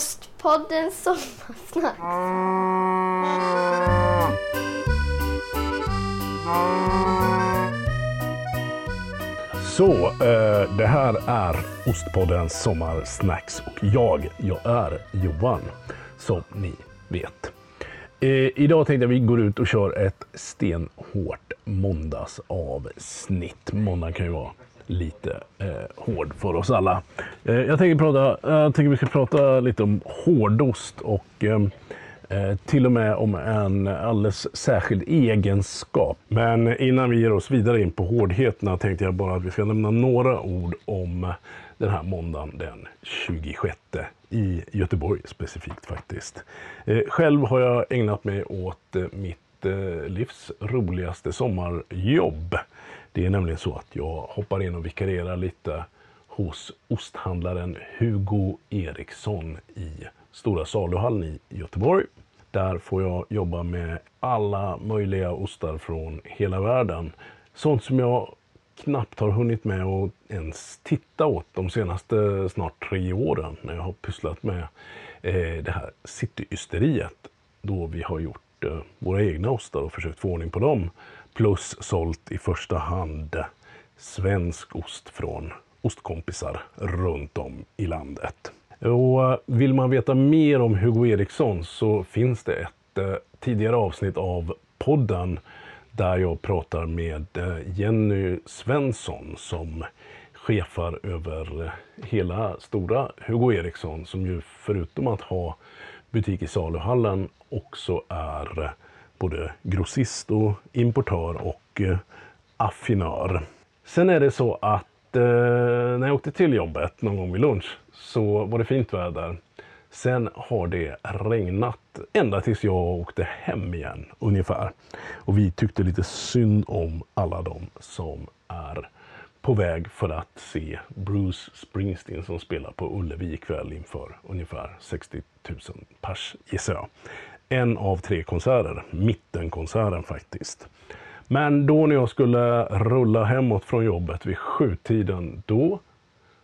Ostpodden Sommarsnack. Så, eh, det här är Ostpoddens Sommarsnacks och jag, jag är Johan, som ni vet. Eh, idag tänkte jag vi går ut och kör ett stenhårt måndagsavsnitt. Måndag kan ju vara lite eh, hård för oss alla. Eh, jag, tänker prata, jag tänker vi ska prata lite om hårdost och eh, eh, till och med om en alldeles särskild egenskap. Men innan vi ger oss vidare in på hårdheterna tänkte jag bara att vi ska nämna några ord om den här måndagen den 26 i Göteborg specifikt faktiskt. Eh, själv har jag ägnat mig åt eh, mitt livs roligaste sommarjobb. Det är nämligen så att jag hoppar in och vikarierar lite hos osthandlaren Hugo Eriksson i Stora saluhallen i Göteborg. Där får jag jobba med alla möjliga ostar från hela världen. Sånt som jag knappt har hunnit med att ens titta åt de senaste snart tre åren när jag har pysslat med eh, det här cityysteriet. Då vi har gjort eh, våra egna ostar och försökt få ordning på dem. Plus sålt i första hand svensk ost från ostkompisar runt om i landet. Och eh, vill man veta mer om Hugo Eriksson så finns det ett eh, tidigare avsnitt av podden där jag pratar med eh, Jenny Svensson som chefar över hela stora Hugo Eriksson som ju förutom att ha butik i saluhallen också är eh, både grossist och importör och eh, affinör. Sen är det så att eh, när jag åkte till jobbet någon gång vid lunch så var det fint väder. Sen har det regnat ända tills jag åkte hem igen ungefär. Och vi tyckte lite synd om alla de som är på väg för att se Bruce Springsteen som spelar på Ullevi ikväll inför ungefär 60 000 pers gissar jag. En av tre konserter, mittenkonserten faktiskt. Men då när jag skulle rulla hemåt från jobbet vid sjutiden, då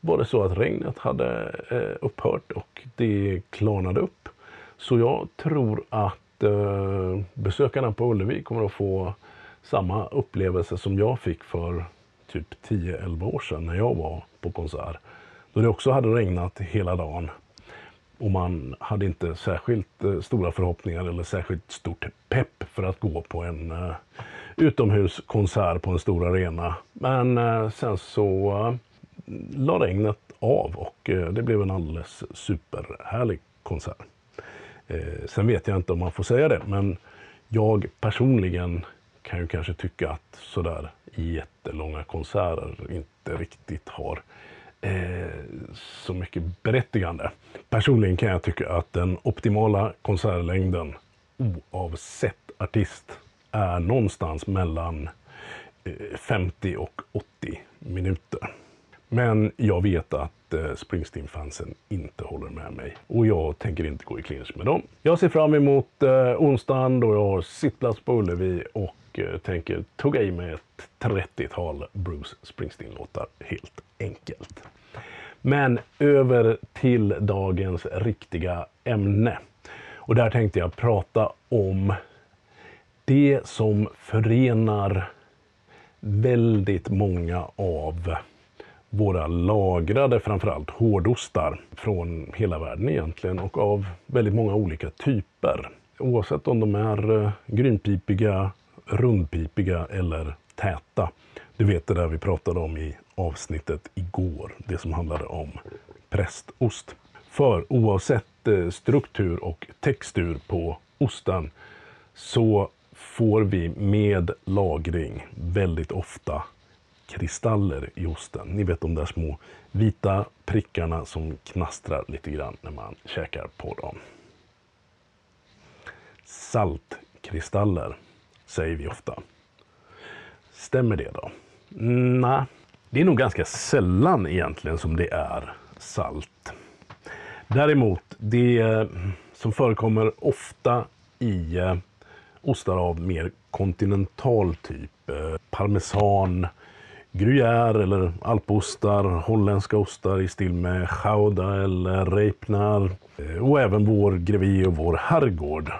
var det så att regnet hade eh, upphört och det klarnade upp. Så jag tror att eh, besökarna på Ullevi kommer att få samma upplevelse som jag fick för typ 10-11 år sedan när jag var på konsert. Då det också hade regnat hela dagen. Och man hade inte särskilt eh, stora förhoppningar eller särskilt stort pepp för att gå på en eh, utomhuskonsert på en stor arena. Men eh, sen så la regnet av och det blev en alldeles superhärlig konsert. sen vet jag inte om man får säga det, men jag personligen kan ju kanske tycka att sådär jättelånga konserter inte riktigt har Eh, så mycket berättigande. Personligen kan jag tycka att den optimala konsertlängden oavsett artist är någonstans mellan eh, 50 och 80 minuter. Men jag vet att eh, Springsteen-fansen inte håller med mig och jag tänker inte gå i clinch med dem. Jag ser fram emot onsdagen då jag har sittplats på Ullevi och och eh, tänker tugga i mig ett 30-tal Bruce Springsteen-låtar helt enkelt. Men över till dagens riktiga ämne. Och där tänkte jag prata om det som förenar väldigt många av våra lagrade, framförallt hårdostar från hela världen egentligen och av väldigt många olika typer. Oavsett om de är eh, grynpipiga, rundpipiga eller täta. Du vet det där vi pratade om i avsnittet igår, det som handlade om prästost. För oavsett eh, struktur och textur på osten så får vi med lagring väldigt ofta kristaller i osten. Ni vet de där små vita prickarna som knastrar lite grann när man käkar på dem. Saltkristaller säger vi ofta. Stämmer det då? Nej, det är nog ganska sällan egentligen som det är salt. Däremot, det som förekommer ofta i eh, ostar av mer kontinental typ, eh, parmesan, gruyère eller alpostar, holländska ostar i stil med chauda eller reipnar eh, och även vår grevé och vår herrgård.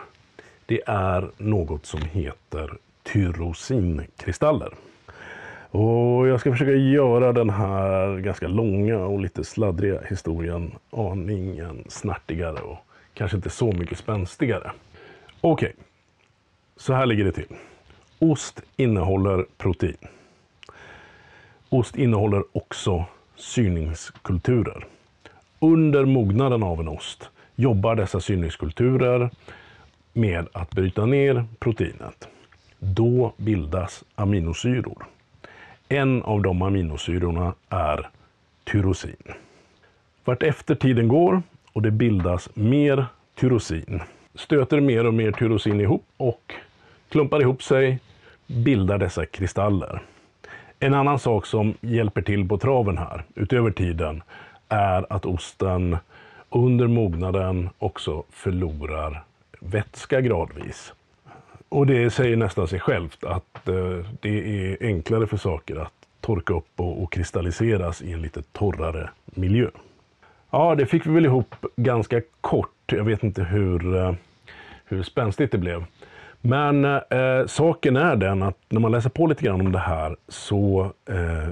Det är något som heter tyrosinkristaller. Och jag ska försöka göra den här ganska långa och lite sladdriga historien aningen snärtigare och kanske inte så mycket spänstigare. Okej, okay. så här ligger det till. Ost innehåller protein. Ost innehåller också syrningskulturer. Under mognaden av en ost jobbar dessa syrningskulturer med att bryta ner proteinet. Då bildas aminosyror. En av de aminosyrorna är tyrosin. Vart efter tiden går och det bildas mer tyrosin stöter mer och mer tyrosin ihop och klumpar ihop sig, bildar dessa kristaller. En annan sak som hjälper till på traven här, utöver tiden, är att osten under mognaden också förlorar vätska gradvis. Och det säger nästan sig självt att eh, det är enklare för saker att torka upp och, kristalliseras i en lite torrare miljö. Ja, det fick vi väl ihop ganska kort. Jag vet inte hur, eh, hur spänstigt det blev. Men eh, saken är den att när man läser på lite grann om det här så eh,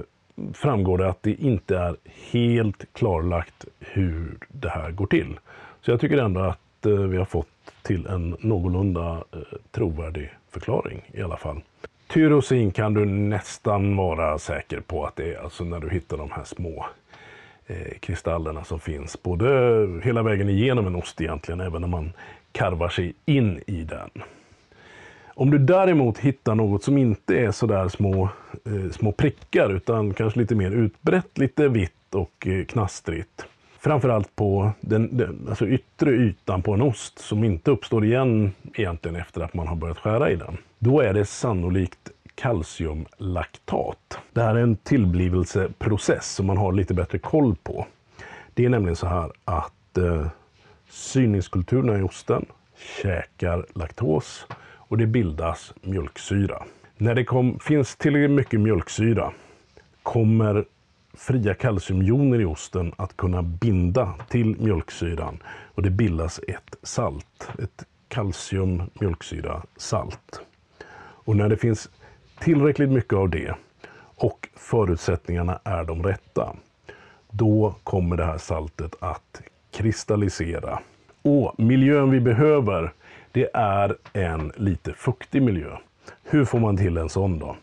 framgår det att det inte är helt klarlagt hur det här går till. Så jag tycker ändå att eh, vi har fått till en någorlunda eh, trovärdig förklaring i alla fall. Tyrosin kan du nästan vara säker på att det är alltså när du hittar de här små eh, kristallerna som finns både hela vägen igenom en ost egentligen, även när man karvar sig in i den. Om du däremot hittar något som inte är sådär små, eh, små prickar utan kanske lite mer utbrett, lite vitt och eh, knastrigt. Framförallt på den, den alltså yttre ytan på en ost som inte uppstår igen egentligen efter att man har börjat skära i den. Då är det sannolikt kalciumlaktat. Det här är en tillblivelseprocess som man har lite bättre koll på. Det är nämligen så här att eh, syningskulturerna i osten käkar laktos och det bildas mjölksyra. När det kom, finns tillräckligt mycket mjölksyra kommer fria kalciumjoner i osten att kunna binda till mjölksyran och det bildas ett salt, ett kalcium mjölksyra salt. Och när det finns tillräckligt mycket av det och förutsättningarna är de rätta, då kommer det här saltet att kristallisera. Och miljön vi behöver, det är en lite fuktig miljö. Hur får man till en sån då?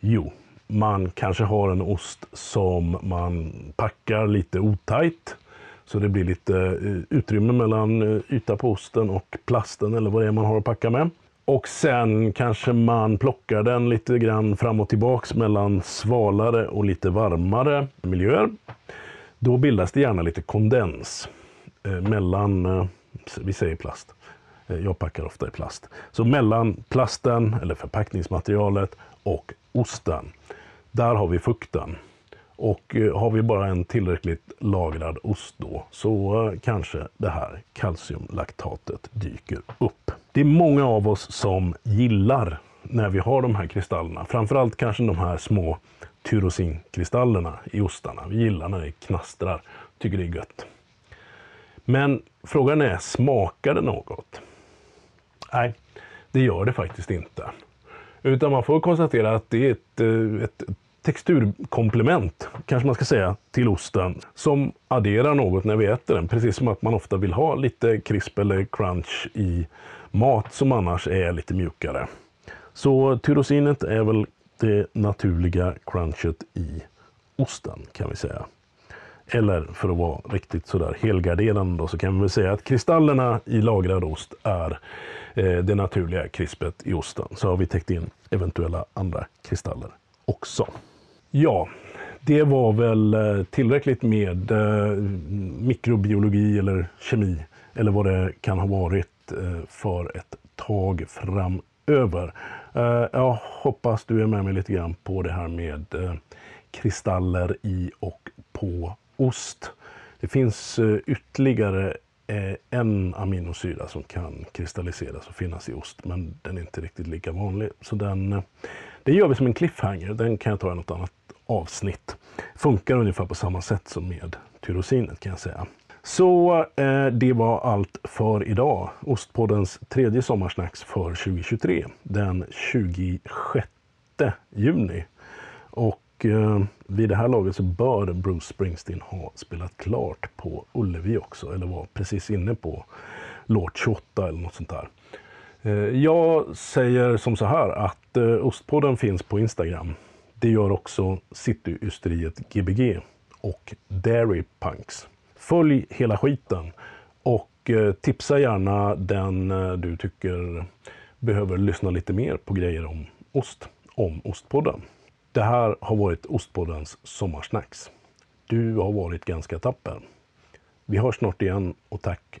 Jo, man kanske har en ost som man packar lite otajt. Så det blir lite eh, utrymme mellan eh, yta på osten och plasten eller vad det är man har att packa med. Och sen kanske man plockar den lite grann fram och tillbaks mellan svalare och lite varmare miljöer. Då bildas det gärna lite kondens eh, mellan, vi säger plast, jag packar ofta i plast. Så mellan plasten eller förpackningsmaterialet och osten. Där har vi fukten. Och eh, har vi bara en tillräckligt lagrad ost då så eh, kanske det här kalciumlaktatet dyker upp. Det är många av oss som gillar när vi har de här kristallerna. Framförallt kanske de här små tyrosinkristallerna i ostarna. Vi gillar när det knastrar. Tycker det är gött. Men frågan är, smakar det något? Nej, det gör det faktiskt inte. Utan man får konstatera att det är ett, eh, ett texturkomplement, kanske man ska säga, till osten som adderar något när vi äter den. Precis som att man ofta vill ha lite krisp eller crunch i mat som annars är lite mjukare. Så tyrosinet är väl det naturliga crunchet i osten kan vi säga. Eller för att vara riktigt sådär helgarderande då, så kan vi väl säga att kristallerna i lagrad ost är eh, det naturliga krispet i osten. Så har vi täckt in eventuella andra kristaller också. Ja, det var väl eh, tillräckligt med eh, mikrobiologi eller kemi eller vad det kan ha varit eh, för ett tag framöver. Jag hoppas du är med mig lite grann på det här med kristaller i och på ost. Det finns ytterligare en aminosyra som kan kristalliseras och finnas i ost, men den är inte riktigt lika vanlig. Så den det gör vi som en cliffhanger. Den kan jag ta i något annat avsnitt. Funkar ungefär på samma sätt som med tyrosinet kan jag säga. Så eh, det var allt för idag. Ostpoddens tredje sommarsnacks för 2023. Den 26 juni. Och eh, vid det här laget så bör Bruce Springsteen ha spelat klart på Ullevi också. Eller var precis inne på låt 28 eller något sånt där. Eh, jag säger som så här att eh, Ostpodden finns på Instagram. Det gör också Cityysteriet Gbg och Dairy Punks. Följ hela skiten och eh, tipsa gärna den du tycker behöver lyssna lite mer på grejer om ost, om Ostpodden. Det här har varit Ostpoddens sommarsnacks. Du har varit ganska tapper. Vi hörs snart igen och tack